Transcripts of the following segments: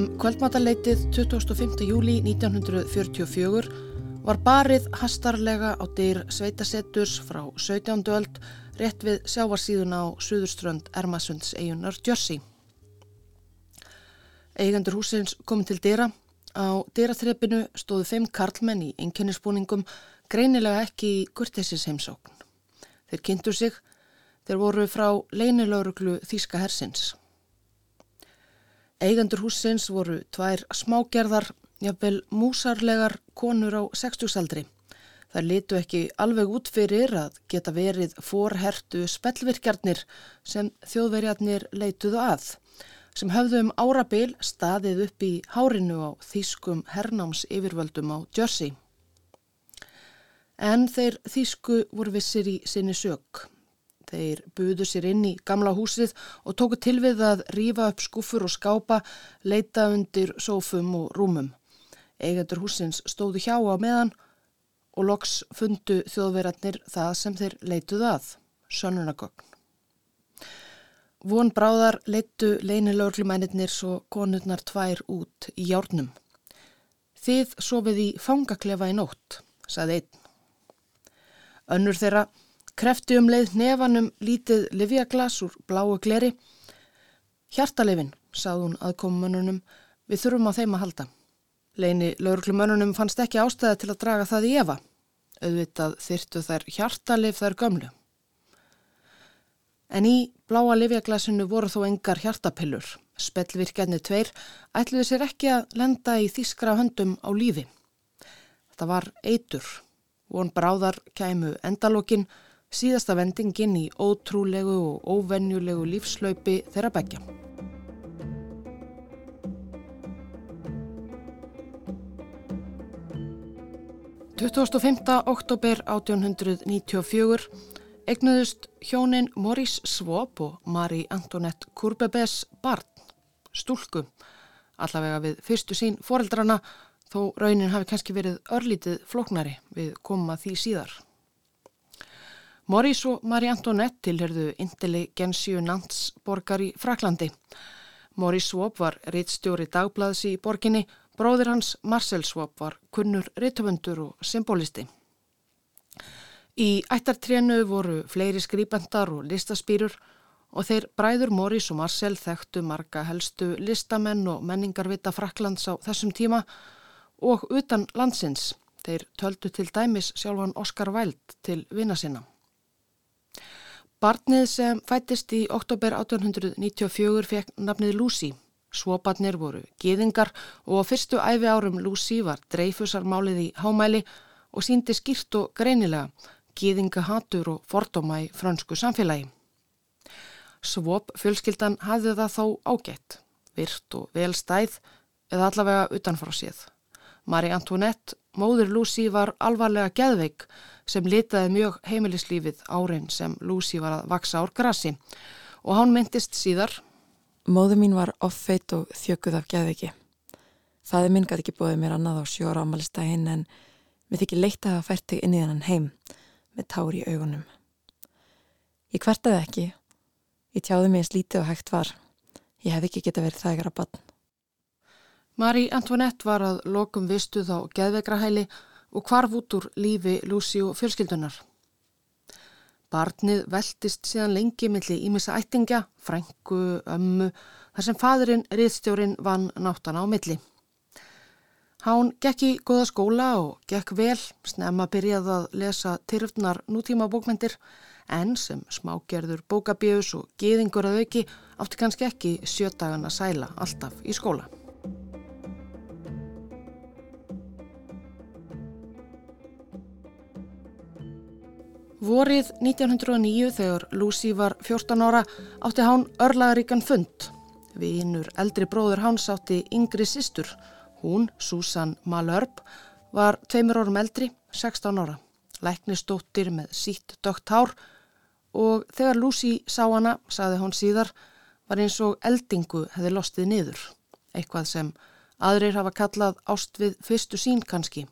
Um kvöldmataleitið 25. júli 1944 var barið hastarlega á dyr sveitasetturs frá 17. öld rétt við sjávarsíðuna á Suðurströnd Ermasunds eigunar Jersey. Eigendur húsins komið til dyra. Á dyraþreppinu stóðu fimm karlmenn í einkennisbúningum greinilega ekki í Gurtesis heimsókn. Þeir kynntu sig, þeir voru frá leinilauruglu Þíska hersins. Eigendur húsins voru tvær smágerðar, jafnvel músarlegar konur á sextjúsaldri. Það litu ekki alveg út fyrir að geta verið forhertu spellvirkjarnir sem þjóðverjarnir leituðu að, sem höfðu um árabil staðið upp í hárinu á þýskum hernáms yfirvöldum á Jersey. En þeir þýsku voru vissir í sinni sög. Þeir buðu sér inn í gamla húsið og tóku til við að rýfa upp skúfur og skápa, leita undir sófum og rúmum. Eigendur húsins stóðu hjá á meðan og loks fundu þjóðverðarnir það sem þeir leituðu að, sönunagögn. Von bráðar leitu leinilöglumænirnir svo konurnar tvær út í járnum. Þið sofið í fangaklefa í nótt, saði einn. Önnur þeirra Krefti um leið nefanum lítið livjaglas úr bláu gleri. Hjartalefin, sað hún aðkomumönunum, við þurfum á þeim að halda. Leini lauruglumönunum fannst ekki ástæða til að draga það í efa. Auðvitað þyrtu þær hjartalef þær gömlu. En í bláa livjaglasinu voru þó engar hjartapillur. Spellvirkjarnir tveir ætluði sér ekki að lenda í þískra höndum á lífi. Þetta var eitur. Von bráðar kæmu endalókin síðasta vendingin í ótrúlegu og óvenjulegu lífslaupi þeirra begja. ...25. oktober 1894 egnuðust hjónin Maurice Svob og Marie Antoinette Courbebes barn, stúlku, allavega við fyrstu sín foreldrana þó raunin hafi kannski verið örlítið flóknari við koma því síðar. Morís og Marie Antoinette tilherðu intelligensju nantsborgar í Fraklandi. Morís Svob var reittstjóri dagblaðs í borginni, bróðir hans Marcel Svob var kunnur reittöfundur og symbolisti. Í ættartrénu voru fleiri skrýpendar og listaspýrur og þeir bræður Morís og Marcel þekktu marga helstu listamenn og menningarvita Fraklands á þessum tíma og utan landsins. Þeir töldu til dæmis sjálfan Oscar Wilde til vina sinna. Barnið sem fættist í oktober 1894 fekk nafnið Lucy. Svobarnir voru geðingar og á fyrstu æfi árum Lucy var dreifusarmálið í hámæli og síndi skýrt og greinilega geðingahatur og fordóma í fransku samfélagi. Svob fjölskyldan hafði það þó ágætt, virt og vel stæð eða allavega utanfrá séð. Marie Antoinette, móður Lucy, var alvarlega geðveik sem litaði mjög heimilislífið árein sem Lucy var að vaksa ár grassi og hann myndist síðar. Móðu mín var offeit og þjökuð af geðveiki. Það er minn gæti ekki bóðið mér annað á sjóra ámalistægin en mér þykir leitt að hafa fært þig inn í þennan heim með tári í augunum. Ég hvertaði ekki. Ég tjáði mig eins lítið og hægt var. Ég hef ekki geta verið þægara bann. Marie Antoinette var að lokum vistuð á geðvegrahæli og kvarf út úr lífi Lucy og fjölskyldunar. Barnið veltist síðan lengi milli ímissa ættingja, frængu, ömmu, þar sem fadurinn riðstjórin vann náttana á milli. Hán gekk í goða skóla og gekk vel, snemma byrjaði að lesa tyrfnar nútíma bókmendir, en sem smágerður bókabjöðus og geðingur að auki átti kannski ekki sjötagana sæla alltaf í skóla. Vorið 1909 þegar Lucy var 14 ára átti hán örlaðaríkan fund. Vinnur eldri bróður hans átti yngri sýstur. Hún, Susan Malherb, var tveimur árum eldri, 16 ára. Læknistóttir með sítt dögt hár og þegar Lucy sá hana, saði hún síðar, var eins og eldingu hefði lostið niður. Eitthvað sem aðrir hafa kallað ást við fyrstu sín kannski.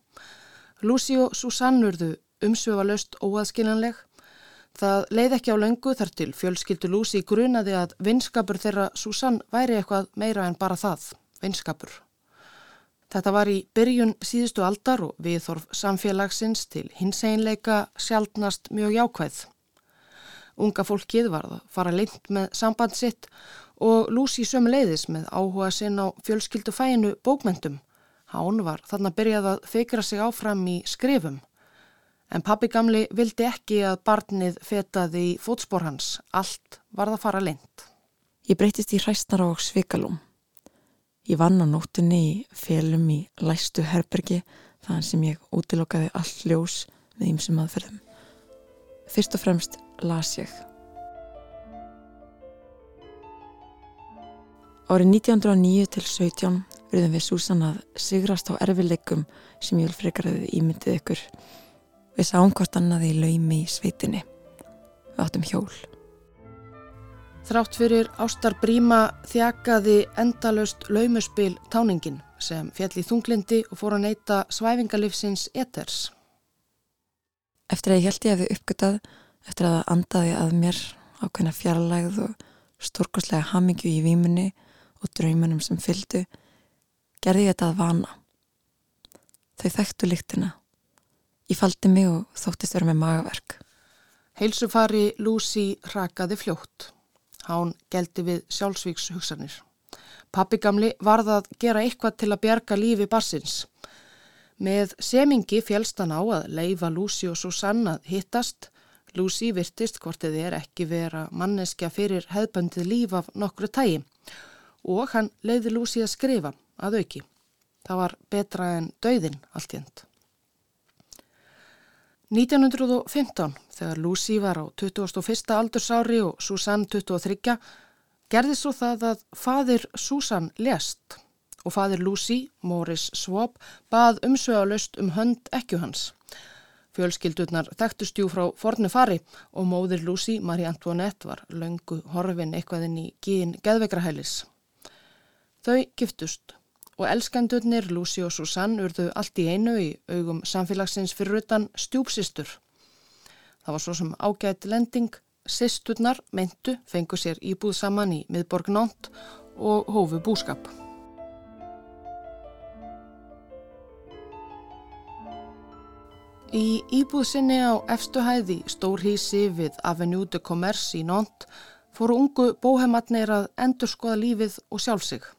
Lucy og Susan urðu umsöfalöst óaðskiljanleg. Það leið ekki á löngu þar til fjölskyldu Lúsi grunaði að vinskapur þeirra Susann væri eitthvað meira en bara það. vinskapur. Þetta var í byrjun síðustu aldar og viðþorf samfélagsins til hins einleika sjálfnast mjög jákvæð. Unga fólkið var að fara lengt með samband sitt og Lucy sömu leiðis með áhuga sinn á fjölskyldu fæinu bókmentum. Hán var þarna byrjað að feikra sig áfram í skrifum. En pappi gamli vildi ekki að barnið fetaði í fótspór hans. Allt var það fara lengt. Ég breytist í hræstnar á Svikalum. Ég vann á nóttunni í félum í læstu herbergi þaðan sem ég útilokkaði all ljós við ýmsum aðferðum. Fyrst og fremst las ég. Árið 1909 til 17 verðum við Súsan að sigrast á erfileikum sem ég vil frekaraði ímyndið ykkur. Við sáum hvort annað í laumi í sveitinni. Við áttum hjól. Þrátt fyrir Ástar Bríma þjakaði endalust laumuspil táningin sem fjall í þunglindi og fór að neyta svæfingalifsins eters. Eftir að ég held ég að við uppgötað, eftir að það andaði að mér ákveðna fjarlægð og stórkoslega hamingju í výmunni og draumunum sem fyldu, gerði ég þetta að vana. Þau þekktu líktina. Ég faldi mig og þóttist vera með magaverk. Heilsufari Lucy rakaði fljótt. Hán geldi við sjálfsvíks hugsanir. Pappi gamli varða að gera eitthvað til að bjarga lífi barsins. Með semingi fjælst hann á að leifa Lucy og Susanna hittast. Lucy virtist hvort þið er ekki vera manneskja fyrir hefðböndið líf af nokkru tægi og hann leiði Lucy að skrifa að auki. Það var betra en dauðin allt jænt. 1915, þegar Lucy var á 21. aldursári og Susanne 23, gerði svo það að fadir Susanne lest og fadir Lucy, Morris Swob, bað umsvegalust um hönd ekju hans. Fjölskyldurnar þekktustjú frá fornu fari og móðir Lucy, Marie Antoinette, var löngu horfin eitthvaðinn í gíðin geðvegrahælis. Þau giftust og elskendurnir Lucy og Susanne urðu allt í einu í augum samfélagsins fyrir utan stjúpsistur. Það var svo sem ágætt lending, sisturnar meintu fengu sér íbúð saman í miðborg Nónt og hófu búskap. Í íbúð sinni á efstuhæði stórhísi við Avenue de Commerce í Nónt fóru ungu bóhematnir að endur skoða lífið og sjálfsig.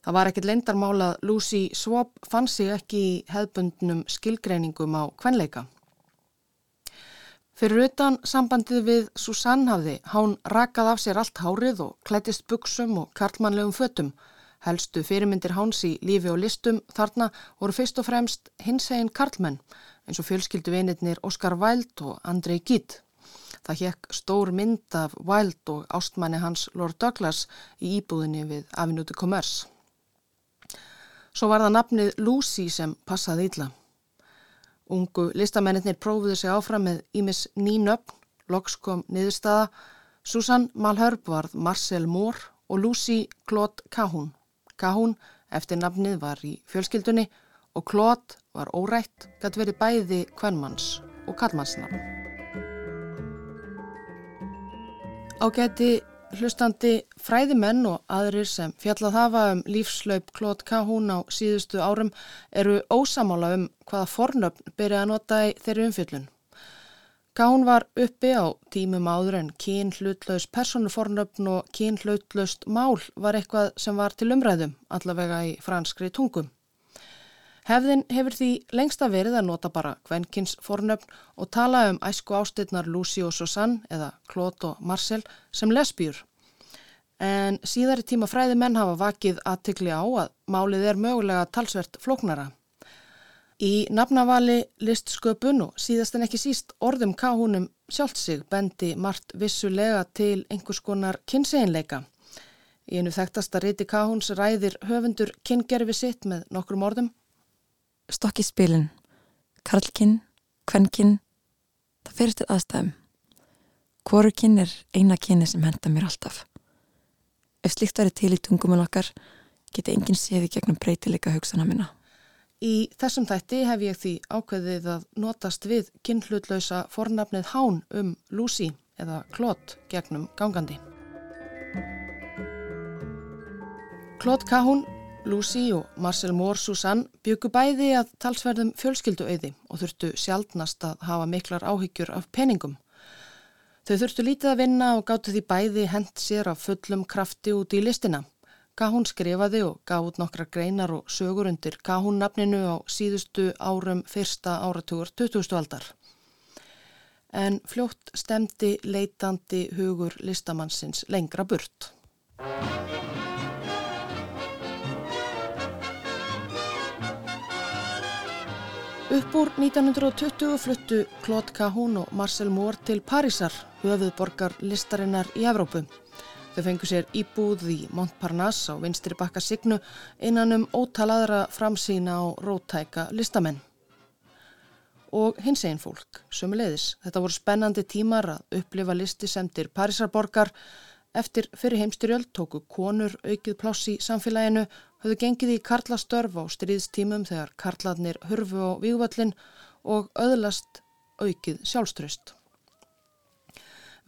Það var ekkit leindarmála að Lucy Swob fann sig ekki í hefbundnum skilgreiningum á kvenleika. Fyrir utan sambandið við Susanne hafði hán rakað af sér allt hárið og klættist buksum og karlmannlegum fötum. Helstu fyrirmyndir háns í lífi og listum þarna voru fyrst og fremst hins eginn karlmenn eins og fjölskyldu vinirnir Oscar Wilde og Andrei Gide. Það hjekk stór mynd af Wilde og ástmanni hans Lord Douglas í íbúðinni við de Commerce. Svo var það nafnið Lucy sem passaði illa. Ungu listamennir prófuðu sig áfram með Ímis nýnöfn, loks kom niðurstaða, Susan Malherb varð Marcel Moore og Lucy Claude Cahun. Cahun eftir nafnið var í fjölskyldunni og Claude var órætt, gæti verið bæði kvennmanns og kallmannsnafn. Ágæti hlustandi fræðimenn og aðrir sem fjallað hafa um lífslaup Klót Kahún á síðustu árum eru ósamála um hvaða fornöfn byrja að nota í þeirri umfjöllun. Kahún var uppi á tímum áður en kyn hlutlaus personufornöfn og kyn hlutlaust mál var eitthvað sem var til umræðum allavega í franskri tungum. Hefðin hefur því lengsta verið að nota bara kvenkins fornöfn og tala um æsku ástilnar Lucy og Susanne eða Claude og Marcel sem lesbjur. En síðari tíma fræði menn hafa vakið aðtikli á að málið er mögulega talsvert flóknara. Í nafnavali listsköpun og síðast en ekki síst orðum káhúnum sjálft sig bendi margt vissulega til einhvers konar kynseinleika. Í einu þekktasta riti káhúns ræðir höfundur kyngerfi sitt með nokkrum orðum stokk í spilin, karlkinn, kvennkinn, það fyrir til aðstæðum. Hvorukinn er eina kynni sem henda mér alltaf. Ef slikt væri til í tungumul okkar, geti enginn séði gegnum breytileika hugsauna minna. Í þessum þætti hef ég því ákveðið að notast við kynhlutlausa fornafnið Hán um Lucy eða Klot gegnum gangandi. Klot Kahún Lucy og Marcel Moore-Susann byggu bæði að talsverðum fjölskylduauði og þurftu sjálfnast að hafa miklar áhyggjur af peningum. Þau þurftu lítið að vinna og gáttu því bæði hent sér af fullum krafti út í listina. Kahún skrifaði og gaf út nokkra greinar og sögur undir Kahún nafninu á síðustu árum fyrsta áratugur 2000. aldar. En fljótt stemdi leitandi hugur listamannsins lengra burt. Upp úr 1920 fluttu Claude Cahun og Marcel Moore til Parísar, höfuðborgar listarinnar í Evrópu. Þau fengu sér íbúð í Montparnasse á vinstri bakka Signu innan um ótalaðra framsýna og rótæka listamenn. Og hins einn fólk, sömuleiðis. Þetta voru spennandi tímar að upplifa listi semtir Parísarborgar. Eftir fyrir heimstyrjöld tóku konur aukið pláss í samfélaginu höfðu gengið í karlastörf á stríðstímum þegar karladnir hurfu á vývöllin og öðlast aukið sjálfströst.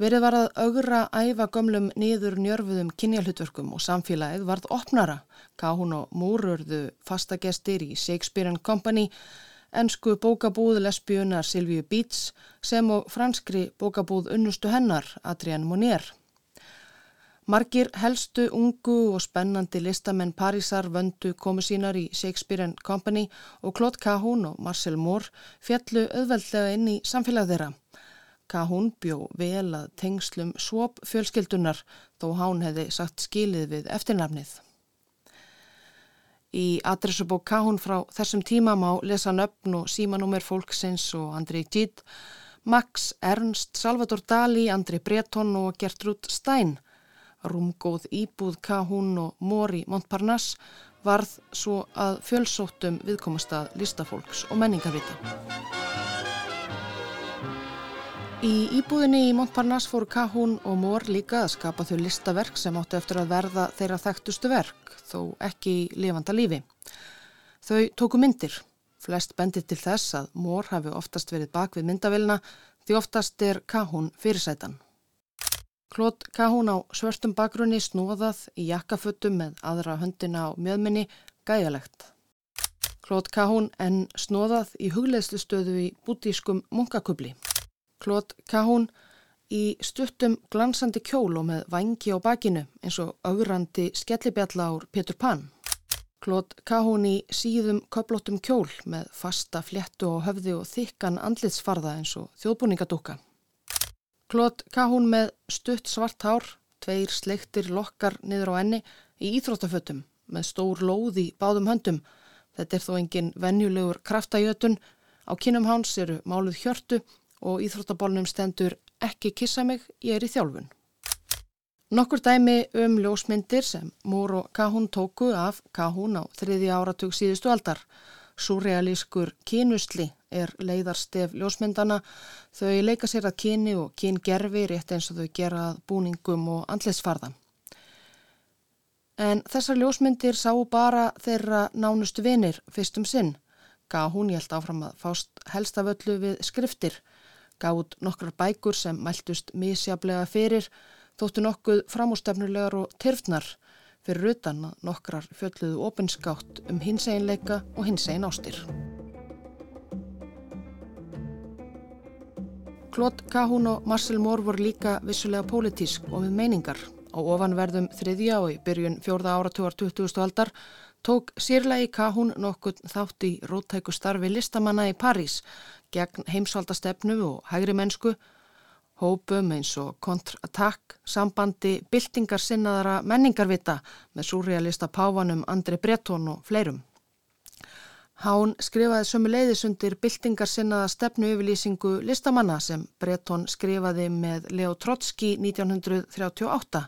Verið var að augra æfa gömlum niður njörfuðum kynjalhutverkum og samfélagið varð opnara, gaf hún á múrurðu fastagestir í Shakespeare Company, ennsku bókabúð lesbíunar Silvíu Beats sem og franskri bókabúð unnustu hennar Adrienne Monnier. Margir helstu ungu og spennandi listamenn Parísar vöndu komu sínar í Shakespeare Company og Claude Cahun og Marcel Moore fjallu auðveldlega inn í samfélag þeirra. Cahun bjó vel að tengslum svop fjölskyldunar þó hán hefði sagt skilið við eftirnafnið. Í adressubók Cahun frá þessum tíma má lesa nöfn og símanúmer fólksins og Andrei Gitt, Max Ernst, Salvador Dali, Andrei Breton og Gertrúd Stein rúmgóð íbúð Kahún og Móri Montparnasse varð svo að fjölsóttum viðkomastað listafólks og menningarvita. Í íbúðinni í Montparnasse fóru Kahún og Mór líka að skapa þau listaverk sem áttu eftir að verða þeirra þekktustu verk, þó ekki í lifanda lífi. Þau tóku myndir. Flest bendir til þess að Mór hafi oftast verið bak við myndavilna því oftast er Kahún fyrirsætan. Klót Kahún á svörstum bakgrunni snóðað í jakkafötum með aðra höndina á mjöðminni gæjalegt. Klót Kahún en snóðað í hugleðslu stöðu í bútískum munkakubli. Klót Kahún í stuttum glansandi kjól og með vangi á bakinu eins og augrandi skellibjalla ár Petur Pan. Klót Kahún í síðum köplóttum kjól með fasta fléttu og höfði og þykkan andlitsfarða eins og þjóðbúningadúka. Klót Kahún með stutt svart hár, tveir sleiktir lokkar niður á enni í íþróttafötum með stór lóð í báðum höndum. Þetta er þó engin venjulegur kraftajötun. Á kynum hans eru máluð hjörtu og íþróttabólnum stendur ekki kissa mig, ég er í þjálfun. Nokkur dæmi um ljósmyndir sem Mór og Kahún tóku af Kahún á þriði áratug síðustu aldar. Súrealískur kynusli er leiðarstef ljósmyndana. Þau leika sér að kyni og kyngerfi rétt eins og þau gera búningum og andlisfarða. En þessar ljósmyndir sá bara þeirra nánustu vinir fyrstum sinn. Gaf hún hjælt áfram að fást helstaföllu við skriftir. Gaf út nokkrar bækur sem mæltust misjablega fyrir, þóttu nokkuð framústefnulegar og tyrfnar fyrir utan að nokkrar fjölluðu opinskátt um hins einleika og hins ein ástir. Claude Cahún og Marcel Moore voru líka vissulega pólitísk og með meiningar. Á ofanverðum þriðja og í byrjun fjórða áratugar 20. aldar tók sírlegi Cahún nokkur þátt í róttæku starfi listamanna í París gegn heimsvaldastefnu og hægri mennsku, hópum eins og kontratakk, sambandi, byltingar sinnaðara menningarvita með súrealista páfanum Andri Breton og fleirum. Hán skrifaði sömu leiðisundir byltingar sinnaða stefnu yfirlýsingu listamanna sem Breton skrifaði með Leo Trotsky 1938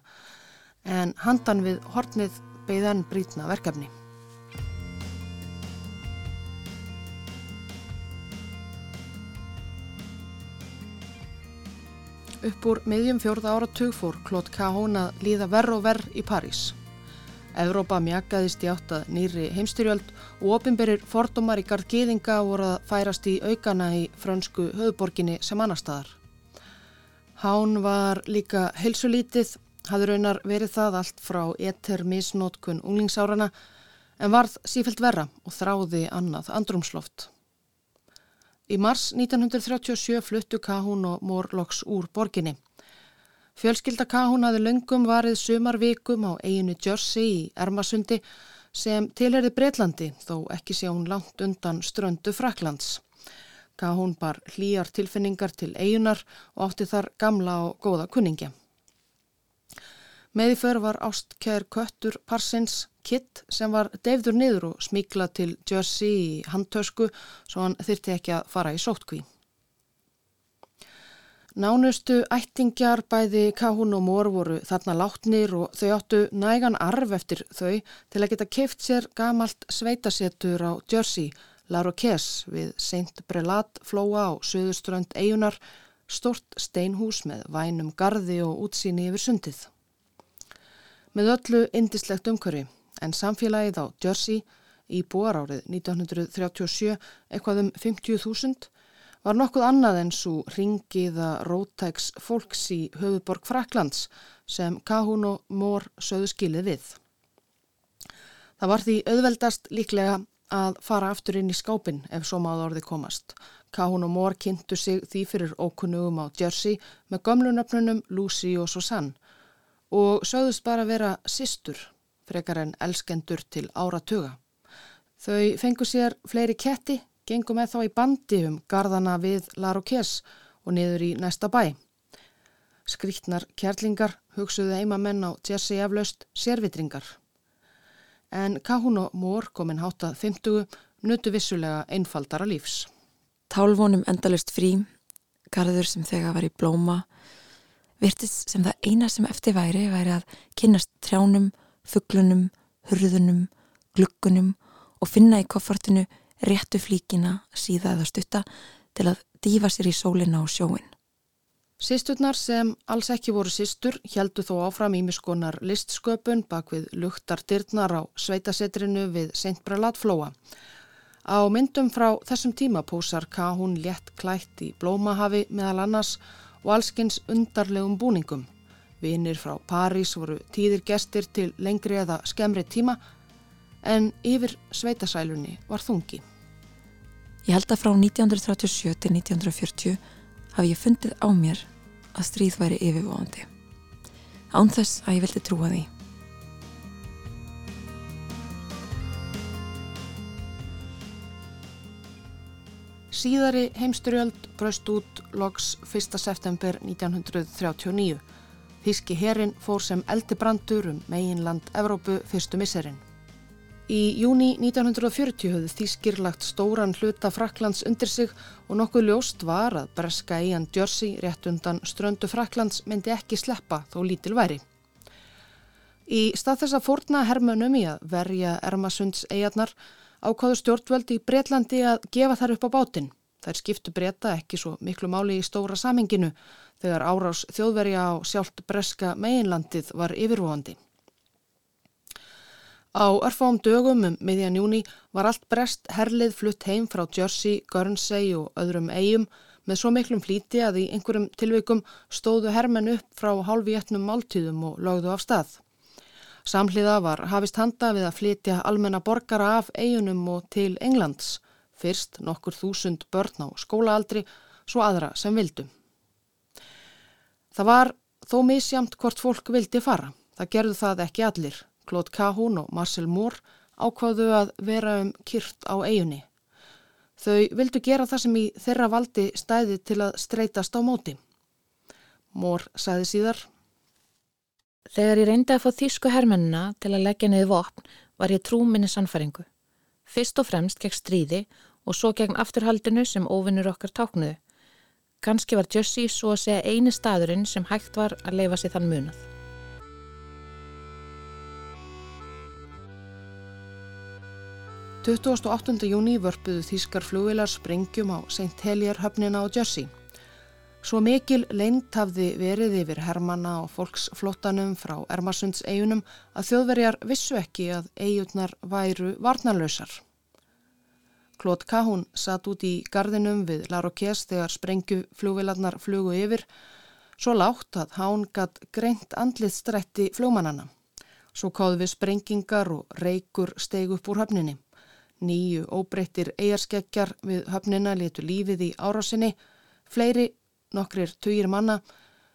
en handan við hornið beigðan brítna verkefni. Upp úr meðjum fjórða ára tugfór klót Kahón að líða verð og verð í París. Evrópa mjakaðist í átt að nýri heimstyrjöld og ofinberir fordómar í gard geðinga voru að færast í aukana í frönsku höfuborginni sem annar staðar. Hán var líka heilsulítið, hafði raunar verið það allt frá etermisnótkun unglingsárana en varð sífelt verra og þráði annað andrumsloft. Í mars 1937 fluttu Kahún og Morlocks úr borginni. Fjölskylda Kahún hafi löngum varið sumarvikum á eiginu Jersey í Ermasundi sem tilherði Breitlandi þó ekki sé hún langt undan ströndu Fraklands. Kahún bar hlýjar tilfinningar til eigunar og átti þar gamla og góða kunningja. Með í för var ástkjær köttur Parsins Kitt sem var deyfður niður og smíkla til Jersey í handtösku svo hann þyrti ekki að fara í sótkví. Nánustu ættingjar bæði Kahún og Mór voru þarna látnir og þau áttu nægan arf eftir þau til að geta keift sér gamalt sveitasettur á Jersey, La Roquesse við Saint Brelat flóa á söðuströnd eigunar, stort steinhús með vænum gardi og útsýni yfir sundið. Með öllu indislegt umhverfi en samfélagið á Jersey í búarárið 1937 eitthvað um 50.000 var nokkuð annað en svo ringiða rótæks fólks í höfuborg Fraklands sem Kahún og Mór sögðu skilið við. Það var því auðveldast líklega að fara aftur inn í skápin ef svo máða orði komast. Kahún og Mór kynntu sig því fyrir ókunnugum á Jersey með gömlunöfnunum Lucy og Susanne og sögðust bara vera sýstur, frekar en elskendur til áratuga. Þau fengu sér fleiri ketti, gengu með þá í bandi um gardana við Larokes og niður í næsta bæ. Skrítnar kjærlingar hugsuðu heimamenn á Jersey eflaust sérvitringar. En Kahún og Mór kominn hátað 50 nutu vissulega einfaldara lífs. Tálvonum endalust frí, garður sem þegar var í blóma, virtist sem það eina sem eftir væri væri að kynast trjánum, fugglunum, hurðunum, glukkunum og finna í koffartinu réttu flíkina síða eða stutta til að dífa sér í sólina og sjóin. Sisturnar sem alls ekki voru sistur heldu þó áfram ímiskonar listsköpun bak við luktardirnar á sveitasetrinu við Seintbralat flóa. Á myndum frá þessum tíma pósar Kahún létt klætt í blómahafi meðal annars og allskins undarlegum búningum. Vinir frá París voru tíðir gestir til lengri eða skemri tíma en yfir sveitasælunni var þungi. Ég held að frá 1937 til 1940 hafi ég fundið á mér að stríð væri yfirvóðandi. Án þess að ég vildi trúa því. Síðari heimsturjöld braust út loks 1. september 1939. Þíski herin fór sem eldibrandur um meginland Evrópu fyrstu misserinn. Í júni 1940 höfðu Þískir lagt stóran hluta Fraklands undir sig og nokkuð ljóst var að breska eigan Jersey rétt undan ströndu Fraklands myndi ekki sleppa þó lítil væri. Í stað þess að fórna hermönum í að verja Ermasunds eigarnar ákváðu stjórnvöld í Breitlandi að gefa þær upp á bátinn. Þær skiptu breyta ekki svo miklu máli í stóra saminginu þegar árás þjóðverja á sjálft breska meginlandið var yfirvóðandi. Á örfám dögum um miðjan júni var allt brest herlið flutt heim frá Jersey, Guernsey og öðrum eigum með svo miklum flíti að í einhverjum tilveikum stóðu hermenn upp frá hálfi etnum máltíðum og lögðu af stað. Samhliða var hafist handa við að flytja almenna borgara af eigunum og til Englands. Fyrst nokkur þúsund börn á skólaaldri, svo aðra sem vildu. Það var þó misjamt hvort fólk vildi fara. Það gerðu það ekki allir. Claude Cahún og Marcel Moore ákváðu að vera um kyrt á eigunni. Þau vildu gera það sem í þeirra valdi stæði til að streytast á móti. Moore sagði síðar Þegar ég reyndi að fá þýsku hermennina til að leggja niður vopn var ég trú minni sannfæringu. Fyrst og fremst gegn stríði og svo gegn afturhaldinu sem óvinnur okkar táknuðu. Kanski var Jössi svo að segja eini staðurinn sem hægt var að leifa sér þann munað. –28. júni vörpuðu þýskar flugvilar sprengjum á St. Helier höfnina á Jössi. Svo mikil leint hafði verið yfir hermana og fólksflottanum frá Ermarsunds eigunum að þjóðverjar vissu ekki að eigutnar væru varnarlausar. Klót Kahún satt út í gardinum við Larokés þegar sprengju flugvilarnar flugu yfir, svo látt að hán gatt greint andlið strætti flugmannana. Svo káðu við sprengingar og reykur steig upp úr höfninni. Nýju óbreyttir eigarskeggjar við höfnina letu lífið í árásinni. Fleiri, nokkrir tugir manna,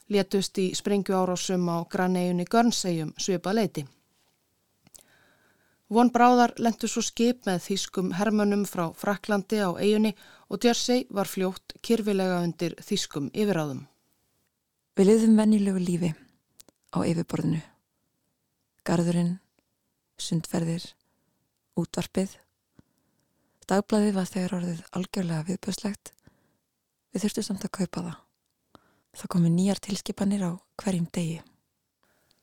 letust í sprengju árásum á granneginni Görnsegjum svipa leiti. Von Bráðar lendu svo skip með þýskum hermönum frá Fraklandi á eiginni og Jersey var fljótt kyrfilega undir þýskum yfiráðum. Við liðum vennilegu lífi á yfirborðinu. Garðurinn, sundferðir, útvarpið. Dagbladið var þegar orðið algjörlega viðbjöðslegt. Við þurftum samt að kaupa það. Það komi nýjar tilskipanir á hverjum degi.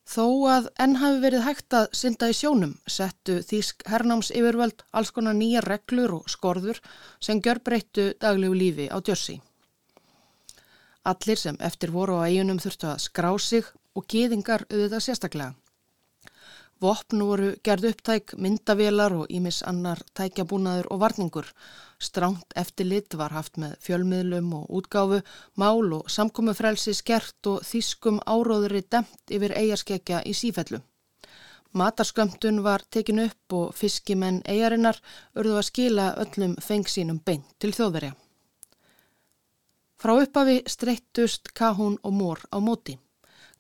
Þó að enn hafi verið hægt að synda í sjónum settu Þísk hernáms yfirvöld alls konar nýja reglur og skorður sem gjör breyttu daglegu lífi á Jersey. Allir sem eftir voru á eigunum þurftu að skrá sig og geðingar auðvitað sérstaklega. Vopn voru gerð upptæk, myndavélar og ímis annar tækjabúnaður og varningur. Stránt eftirlit var haft með fjölmiðlum og útgáfu, mál og samkommufrelsi skert og þýskum áróðuri demt yfir eigarskeggja í sífellu. Matarskömmtun var tekin upp og fiskimenn eigarinnar örðu að skila öllum fengsínum beint til þjóðverja. Frá uppafi streyttust Kahún og Mór á móti.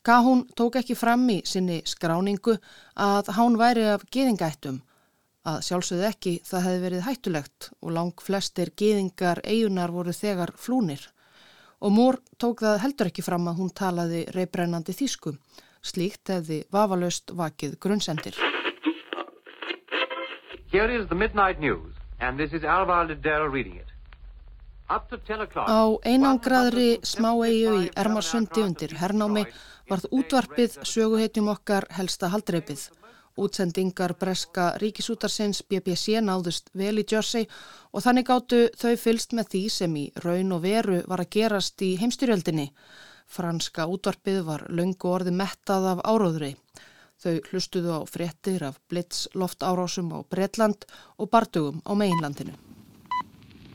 Kahún tók ekki fram í sinni skráningu að hán væri af geðingættum að sjálfsögðu ekki það hefði verið hættulegt og lang flestir geðingar eigunar voru þegar flúnir og Mór tók það heldur ekki fram að hún talaði reybrennandi þýsku. Slíkt hefði vafalöst vakið grunnsendir. Here is the midnight news and this is Alvar Liddell reading it. Á einangraðri smá eigu í Ermarsundi undir hernámi varð útvarpið söguhetjum okkar helsta haldreipið. Útsendingar breska ríkisútarsins BBC náðust vel í Jersey og þannig gáttu þau fylst með því sem í raun og veru var að gerast í heimstyrjöldinni. Franska útvarpið var löngu orði mettað af áróðri. Þau hlustuðu á fréttir af blitz loftárásum á Bretland og bardugum á meginlandinu.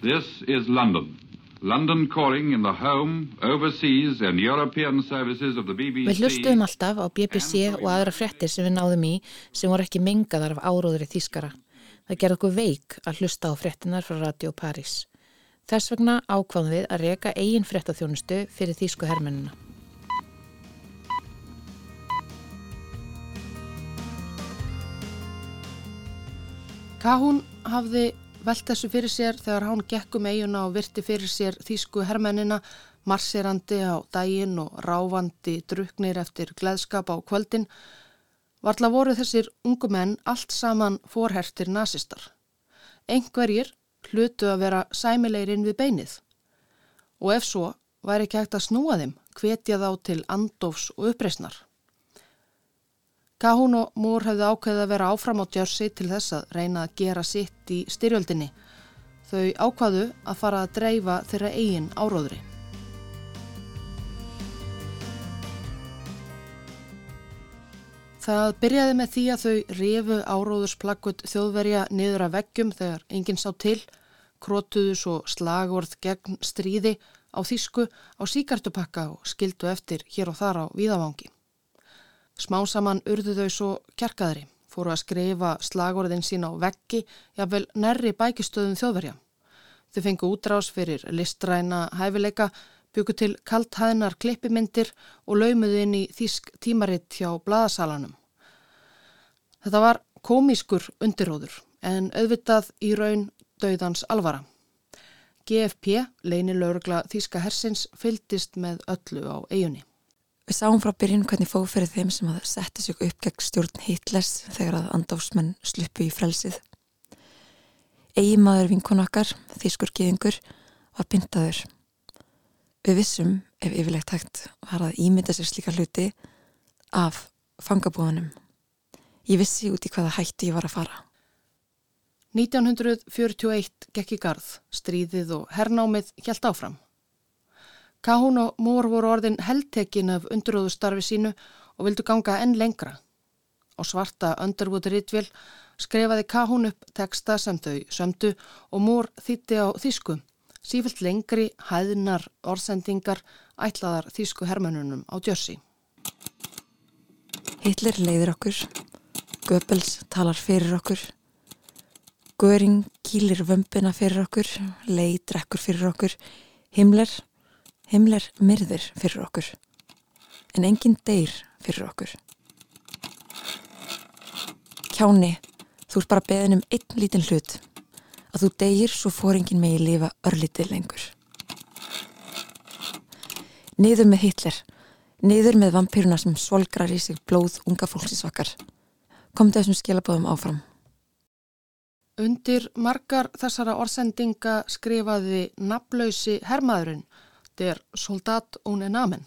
This is London. London calling in the home, overseas and European services of the BBC. Við hlustuðum alltaf á BBC og aðra frettir sem við náðum í sem voru ekki mengaðar af áróðri þýskara. Það gerði okkur veik að hlusta á frettinar frá Radio Paris. Þess vegna ákváðum við að reyka eigin frettaþjónustu fyrir þýsku hermennina. Kahún hafði velt þessu fyrir sér þegar hán gekkum eiguna og virti fyrir sér þýsku hermennina, marserandi á daginn og ráfandi druknir eftir gleðskap á kvöldin, varla voru þessir ungu menn allt saman forhertir nazistar. Engverjir hlutu að vera sæmilegirinn við beinið og ef svo væri ekki hægt að snúa þeim, hvetja þá til andofs og uppreysnar. Kahún og Mór hefði ákveðið að vera áfram á Jersey til þess að reyna að gera sitt í styrjöldinni. Þau ákvaðu að fara að dreifa þeirra eigin áróðri. Það byrjaði með því að þau refu áróðursplakkut þjóðverja niður að veggjum þegar enginn sá til, krótuðu svo slagvorð gegn stríði á þýsku á síkartupakka og skildu eftir hér og þar á víðavangi. Smásaman urðu þau svo kjarkaðri, fóru að skrifa slagorðin sín á veggi, jáfnvel nærri bækistöðum þjóðverja. Þau fengu útrás fyrir listræna hæfileika, byggu til kalthæðnar klippimyndir og laumuðu inn í þýsk tímaritt hjá bladasalanum. Þetta var komískur undiróður en auðvitað í raun döðans alvara. GFP, leini laurugla Þýska hersins, fyldist með öllu á eigunni. Við sáum frá byrjun hvernig fóð fyrir þeim sem að setja sig upp gegn stjórn Hitlers þegar að andofsmenn sluppu í frelsið. Eigimaður vinkun okkar, þýskur geðingur, var pyntaður. Við vissum, ef yfirlegt hægt, var að ímynda sér slíka hluti af fangabúðunum. Ég vissi út í hvaða hætti ég var að fara. 1941 gekk í garð, stríðið og hernámið hjælt áfram. Kahún og Mór voru orðin heldtekin af undurúðustarfi sínu og vildu ganga enn lengra. Á svarta Underwood Ritvill skrefaði Kahún upp teksta sem þau sömdu og Mór þýtti á þýsku. Sífilt lengri hæðinar orðsendingar ætlaðar þýsku hermönunum á Jersey. Hitler leiðir okkur Göpels talar fyrir okkur. Göring kýlir vömbina fyrir okkur, lei drekkur fyrir okkur, himler, himler myrðir fyrir okkur. En enginn deyr fyrir okkur. Kjáni, þú ert bara beðin um einn lítinn hlut. Að þú deyir svo fóringin megi lifa örlítið lengur. Niður með Hitler, niður með vampýruna sem svolgrar í sig blóð unga fólksisvakkar. Komdu þessum skilabóðum áfram. Undir margar þessara orðsendinga skrifaði naflausi hermaðurinn, der soldat un enamen.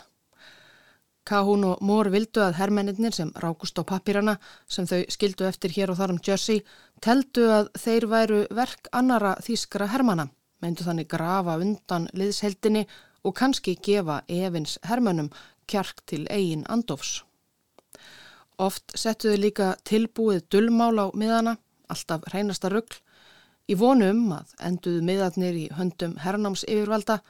Kahún og Mór vildu að hermennir sem rákust á papírana sem þau skildu eftir hér og þar um Jersey teldu að þeir væru verk annara þýskra hermana, meindu þannig grafa undan liðsheldinni og kannski gefa Evins hermönum kjark til eigin andofs. Oft settuðu líka tilbúið dullmál á miðana, alltaf reynasta ruggl, í vonum að enduðu miðarnir í höndum herrnáms yfirvalda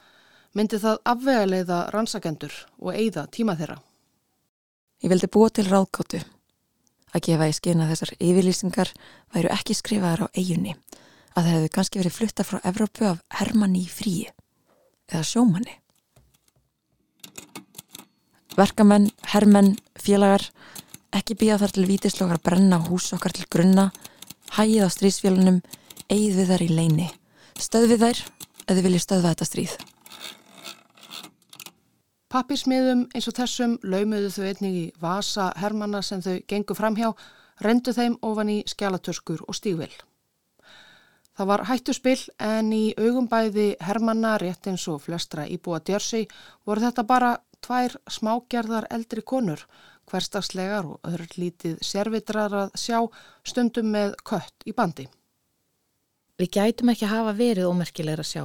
myndi það afvegaleiða rannsakendur og eigða tíma þeirra. Ég vildi búa til ráðgótu. Að gefa í skina þessar yfirlýsingar væru ekki skrifaðar á eigunni, að það hefðu kannski verið flutta frá Evrópu af Hermanni í fríi eða sjómanni. Verkamenn, hermenn, félagar, ekki býja þar til vítislokar brenna hús okkar til grunna, hægið á stríðsfélunum, eigið við þær í leini, stöð við þær eða vilja stöðva þetta stríð. Pappismiðum eins og þessum laumuðu þau einnig í vasa hermanna sem þau gengu framhjá, rendu þeim ofan í skjálatöskur og stígvill. Það var hættuspill en í augumbæði hermanna rétt eins og flestra íbúa djörsi voru þetta bara tvær smágerðar eldri konur, hverstagslegar og öðru lítið servitrar að sjá stundum með kött í bandi. Við gætum ekki hafa verið ómerkilegur að sjá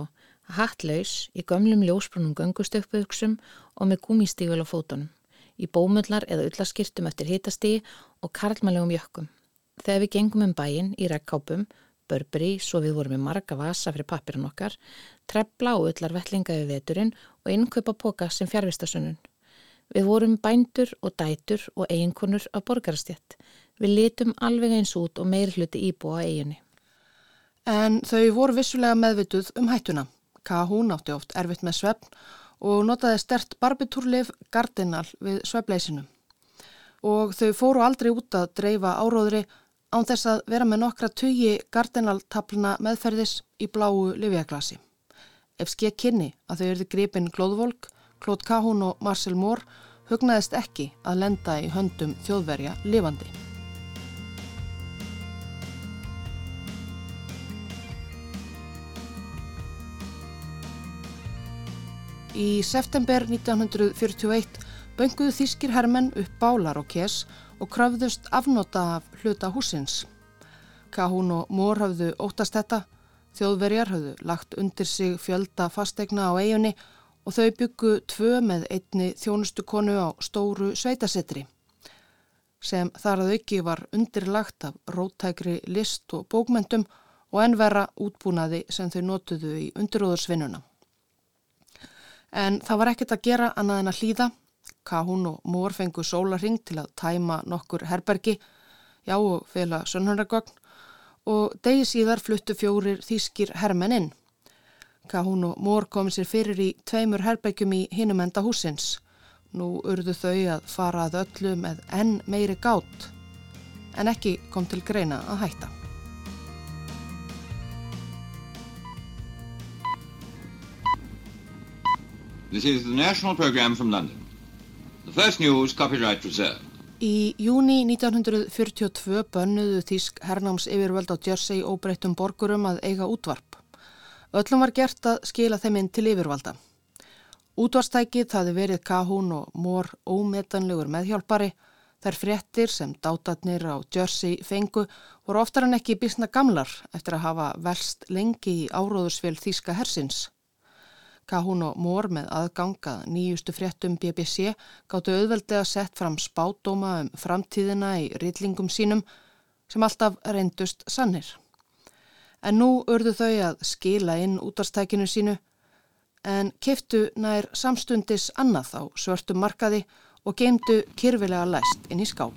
að hattlaus í gömlum ljósbrunum göngustöfbuðuksum og með gúmistígul á fótunum, í bómullar eða ullaskirtum eftir hitastígi og karlmælegum jökkum. Þegar við gengum um bæin í rekkápum, börbri, svo við vorum með marga vasa fyrir pappiran okkar, trefla og ullar vettlinga við veturinn og innkaupa póka sem fjárvistasunun. Við vorum bændur og dætur og eiginkonur af borgarstjætt. Við litum alveg eins út og meir hluti íbúa eiginni. En þau voru vissulega meðvituð um hættuna. Kahún átti oft erfitt með svefn og notaði stert barbitúrlif Gardinal við svefleysinu. Og þau fóru aldrei út að dreifa áróðri án þess að vera með nokkra tugi Gardinal tapluna meðferðis í bláu livjaglasi. Ef skekk kynni að þau erði gripin Glóðvolk, Klót Kahún og Marcel Mór hugnaðist ekki að lenda í höndum þjóðverja lifandi. Í september 1941 bönguðu þýskir hermenn upp bálar og kes og krafðust afnota af hluta húsins. Kahún og Mór hafðu óttast þetta Þjóðverjar höfðu lagt undir sig fjölda fastegna á eiginni og þau byggu tvö með einni þjónustu konu á stóru sveitasettri sem þar að auki var undirlagt af róttækri list og bókmentum og enverra útbúnaði sem þau notuðu í undiróðursvinnuna. En það var ekkert að gera annað en að hlýða. Kahún og mór fengu sólaring til að tæma nokkur herbergi, já og fela sönnhörnargögn og degi síðar fluttu fjórir þýskir hermeninn. Kahún og Mór komið sér fyrir í tveimur herbækjum í hinum enda húsins. Nú urðu þau að fara að öllu með enn meiri gátt, en ekki kom til greina að hætta. This is the national program from London. The first news, copyright reserved. Í júni 1942 bönnuðu þýsk hernáms yfirvöld á Jersey óbreyttum borgurum að eiga útvarp. Öllum var gert að skila þeim inn til yfirvalda. Útvarstækið það verið Kahún og Mór ómetanlegur meðhjálpari. Þær fréttir sem dátatnir á Jersey fengu voru oftar en ekki bísna gamlar eftir að hafa verst lengi í áróðusvél þýska hersins. Kahún og Mór með aðgangað nýjustu fréttum BBC gáttu auðveldið að sett fram spátdóma um framtíðina í rillingum sínum sem alltaf reyndust sannir. En nú urðu þau að skila inn útarstækinu sínu en kiftu nær samstundis annað á svörtum markaði og geimdu kyrfilega læst inn í skáp.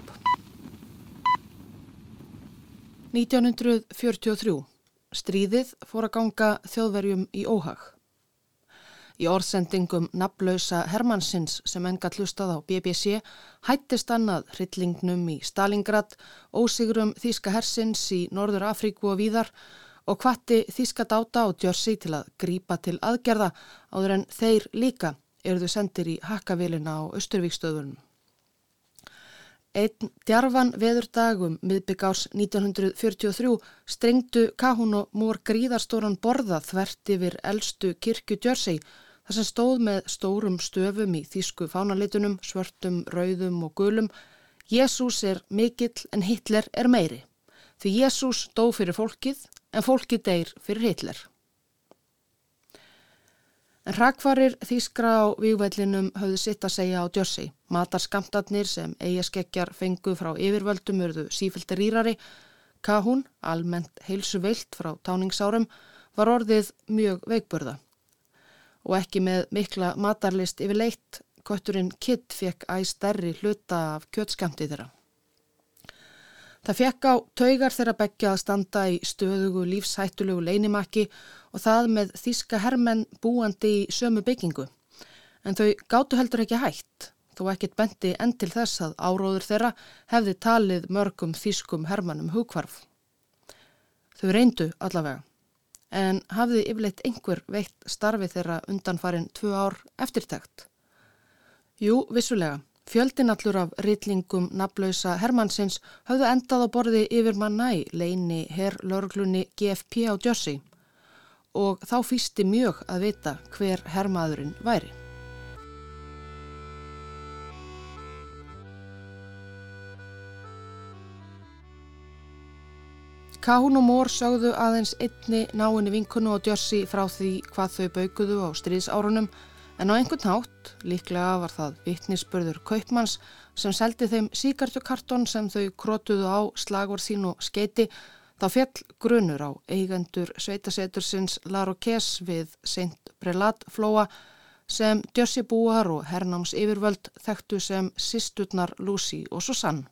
1943. Stríðið fór að ganga þjóðverjum í óhag. Í orðsendingum naflausa Hermannsins sem enga tlustað á BBC hættist annað hryllingnum í Stalingrad, ósigurum Þíska hersins í Norður Afríku og víðar og hvatti Þíska dáta og Jersey til að grípa til aðgerða áður en þeir líka eruðu sendir í hakkavilina á Östurvíkstöðunum. Einn djarfan veðurdagum miðbyggárs 1943 strengdu Kahún og mór gríðarstóran borða þvert yfir eldstu kirkju Jersey þar sem stóð með stórum stöfum í þýsku fánalitunum, svörtum, rauðum og gulum Jésús er mikill en Hitler er meiri. Því Jésús dó fyrir fólkið en fólkið deyr fyrir Hitler. En rakvarir þýskra á výgvellinum höfðu sitt að segja á Jersey. Matarskamtatnir sem eigaskeggjar fengu frá yfirvöldum urðu sífylgta rýrari. Kahún, almennt heilsu veilt frá táningsárum, var orðið mjög veikburða. Og ekki með mikla matarlist yfir leitt, kötturinn Kidd fekk æg stærri hluta af kjötskamti þeirra. Það fekk á taugar þeirra begja að standa í stöðugu lífshættulegu leinimakki og það með þíska hermenn búandi í sömu byggingu. En þau gáttu heldur ekki hægt, þó ekkit bendi enn til þess að áróður þeirra hefði talið mörgum þískum hermannum hugkvarf. Þau reyndu allavega, en hafði yfirleitt einhver veitt starfi þeirra undanfarin tvö ár eftirtækt. Jú, vissulega. Fjöldin allur af ritlingum naflausa Hermannsins hafðu endað á borði yfir manna í leini herrlörglunni GFP á Jersey og þá fýsti mjög að vita hver herrmaðurinn væri. Kahún og Mór sögðu aðeins einni náinni vinkunu á Jersey frá því hvað þau baukuðu á stríðsárunum En á einhvern hátt, líklega var það vittnisspörður Kaupmanns sem seldi þeim síkartukartón sem þau krótuðu á slagvar sín og skeiti, þá fjall grunur á eigendur sveitasetursins Larokes við St. Brelat flóa sem djössibúar og hernáms yfirvöld þekktu sem Sistutnar Lucy og Susanne.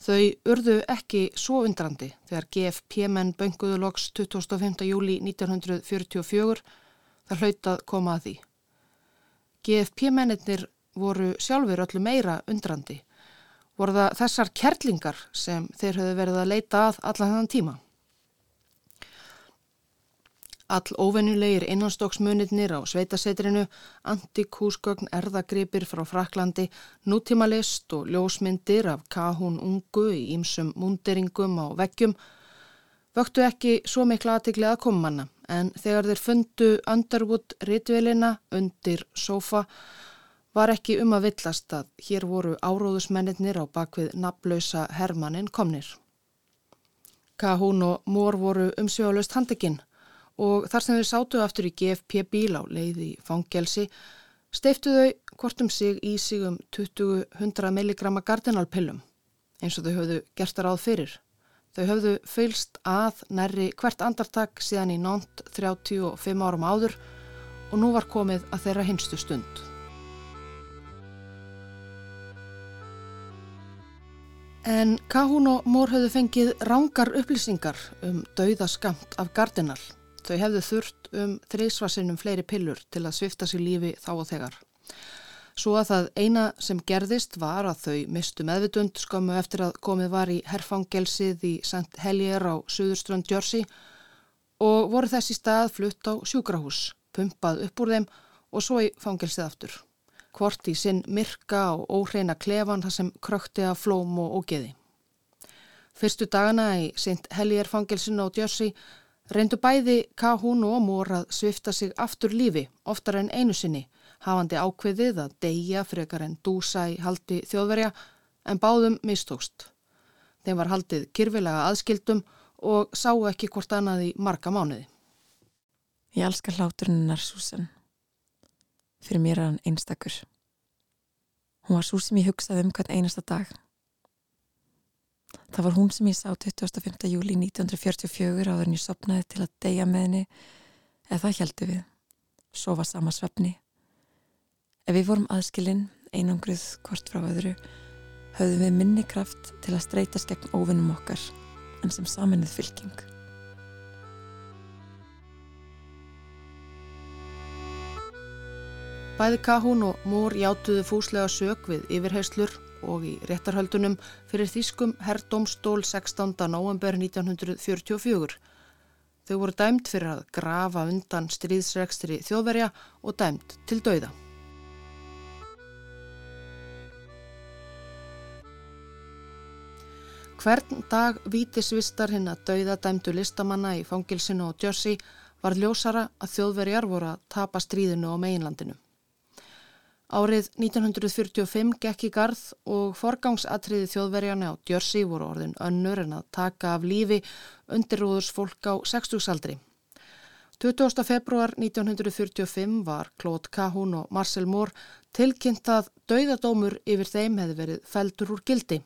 Þau urðu ekki svo undrandi þegar GFP-menn bönguðu loks 25. júli 1944 Það hlautað koma að því. GFP-mennir voru sjálfur öllu meira undrandi. Voru það þessar kerlingar sem þeir höfðu verið að leita að allan þann tíma. All óvennulegir innanstokksmunirnir á sveitasetrinu, antikúsgögn erðagripir frá Fraklandi, nútímalist og ljósmyndir af kahún ungu í ýmsum munderingum á veggjum vöktu ekki svo mikla aðtikli að koma manna en þegar þeir fundu Underwood ritvelina undir sofa var ekki um að villast að hér voru áróðusmennir á bakvið naflausa Hermannin komnir. Kahún og Mór voru umsjóðalust handekinn og þar sem þau sátu aftur í GFP bíl á leiði fangelsi steiftu þau hvort um sig í sig um 20-100 mg gardinalpillum eins og þau höfðu gert að ráð fyrir. Þau höfðu fylst að nærri hvert andartak síðan í nánt 35 árum áður og nú var komið að þeirra hinstu stund. En Kahún og Mór höfðu fengið rángar upplýsingar um dauðaskamt af Gardinal. Þau hefðu þurft um þreysvarsinnum fleiri pillur til að svifta sér lífi þá og þegar. Svo að það eina sem gerðist var að þau mistu meðvitund skömmu eftir að komið var í herfangelsið í St. Helier á Suðurströnd Jersey og voru þessi stað flutt á sjúkrahús, pumpað upp úr þeim og svo í fangelsið aftur. Hvort í sinn myrka og óhreina klefan þar sem krökti að flóm og ógeði. Fyrstu dagana í St. Helier fangelsinu á Jersey reyndu bæði Kahún og Mór að svifta sig aftur lífi, oftar en einu sinni, hafandi ákveðið að deyja frekar en dúsa í haldi þjóðverja en báðum mistókst. Þeim var haldið kyrfilega aðskildum og sáu ekki hvort annað í marga mánuði. Ég elskar hláturinnar Susan. Fyrir mér er hann einstakur. Hún var svo sem ég hugsaði um hvern einasta dag. Það var hún sem ég sá 25. júli 1944 áður en ég sopnaði til að deyja með henni eða það heldur við. Svo var sama svefni Ef við vorum aðskilinn, einangruð hvort frá öðru, höfðum við minni kraft til að streytast gegn óvinnum okkar en sem saminnið fylking. Bæði Kahún og Mór játuðu fúslega sög við yfirheyslur og í réttarhöldunum fyrir þýskum herrdómstól 16. november 1944. Þau voru dæmt fyrir að grafa undan stríðsregstri þjóðverja og dæmt til dauða. Hvern dag vítisvistar hinn að dauða dæmtu listamanna í fangilsinu og Jersey var ljósara að þjóðverjar voru að tapa stríðinu á meginlandinu. Árið 1945 gekk í garð og forgangsatriði þjóðverjana á Djörsi voru orðin önnur en að taka af lífi undirrúðurs fólk á 60-saldri. 20. februar 1945 var Claude Cahun og Marcel Moore tilkynnt að dauðadómur yfir þeim hefði verið feldur úr gildi.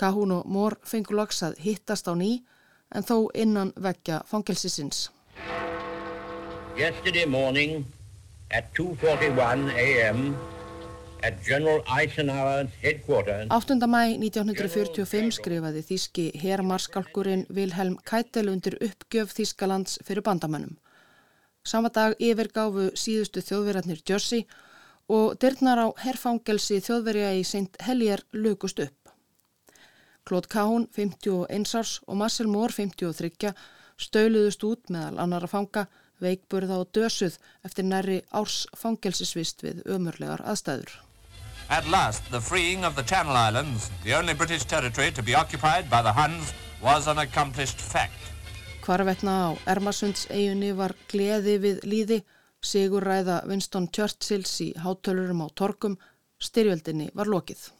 Cahun og Moore fengur lags að hittast á ný en þó innan vekja fangelsisins. Yesterday morning at 2.41 a.m. at General Eisenhower's headquarters. 8. mæ 1945 skrifaði þíski herrmarskalkurinn Vilhelm Keitel undir uppgjöf Þískalands fyrir bandamannum. Sama dag yfirgáfu síðustu þjóðverjarnir Jersey og dyrnar á herrfangelsi þjóðverja í St. Helier lukust upp. Claude Cahun, 51 árs og Marcel Moore, 53, stöluðust út meðal annara fanga veikburða og dösuð eftir næri árs fangelsisvist við ömurlegar aðstæður. At last, the freeing of the Channel Islands, the only British territory to be occupied by the Huns, was an accomplished fact. Hvarvetna á Ermarsunds eigunni var gleði við líði, sigur ræða Winston Churchills í hátölurum á Torkum, styrjöldinni var lokið.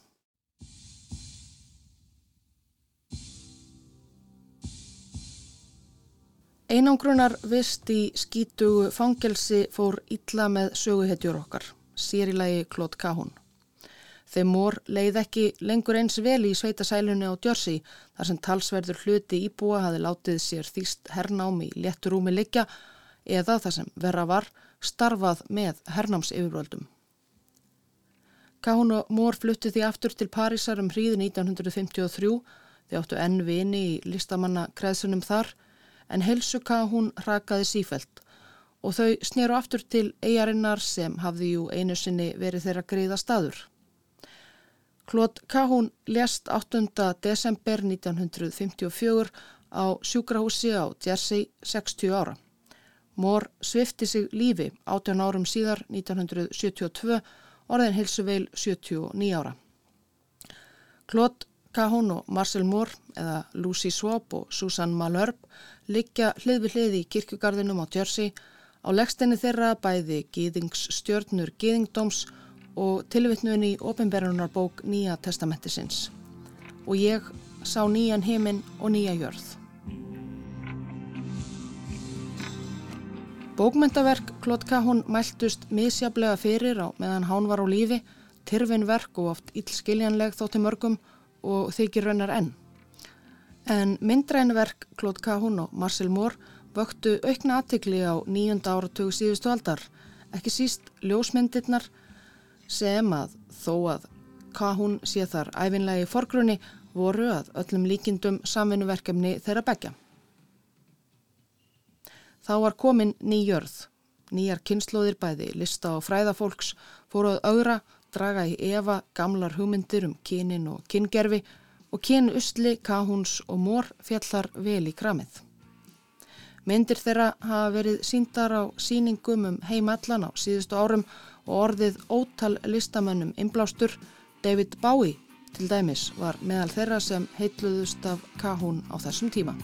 Einangrunar vist í skítugu fangelsi fór illa með söguhetjur okkar, sérilagi Klót Kahún. Þeim mór leið ekki lengur eins vel í sveitasælunni á Djörsi þar sem talsverður hluti íbúa hafi látið sér þýst hernám í létturúmi liggja eða þar sem verra var starfað með hernáms yfirvöldum. Kahún og mór fluttu því aftur til Parísar um hríðu 1953 þegar áttu enn vini í listamanna kreðsunum þar en helsuka hún rakaði sífælt og þau snýru aftur til eigarinnar sem hafði jú einu sinni verið þeirra greiða staður. Klót Kahún lést 8. desember 1954 á sjúkrahúsi á Jersey 60 ára. Mór svifti sig lífi 18 árum síðar 1972 orðin hilsuveil 79 ára. Klót Kahún og Marcel Moore eða Lucy Swob og Susan Malherb liggja hlið við hlið í kirkugarðinum á Jersey á leggstenni þeirra bæði Gýðingsstjörnur Gýðingdóms og tilvittnuðin í ofinberðunarbók Nýja testamentisins. Og ég sá nýjan heiminn og nýja jörð. Bókmyndaverk Klótka hún mæltust misjablega fyrir á meðan hán var á lífi, tyrfinverk og oft illskiljanleg þótti mörgum og þykir raunar enn. En myndrænverk Claude Cahun og Marcel Moore vöktu aukna aðtikli á nýjunda áratug síðustu aldar, ekki síst ljósmyndirnar sem að þó að Cahun sé þar æfinlega í forgrunni voru að öllum líkindum samvinuverkefni þeirra begja. Þá var komin nýjörð, nýjar kynnslóðir bæði, lista og fræðafólks fóruð augra, draga í efa gamlar hugmyndir um kynin og kyngerfi og kyn usli, kahúns og mór fjallar vel í kramið. Myndir þeirra hafa verið síndar á síningum um heimallan á síðustu árum og orðið ótal listamönnum inblástur David Bowie til dæmis var meðal þeirra sem heitluðust af kahún á þessum tíma.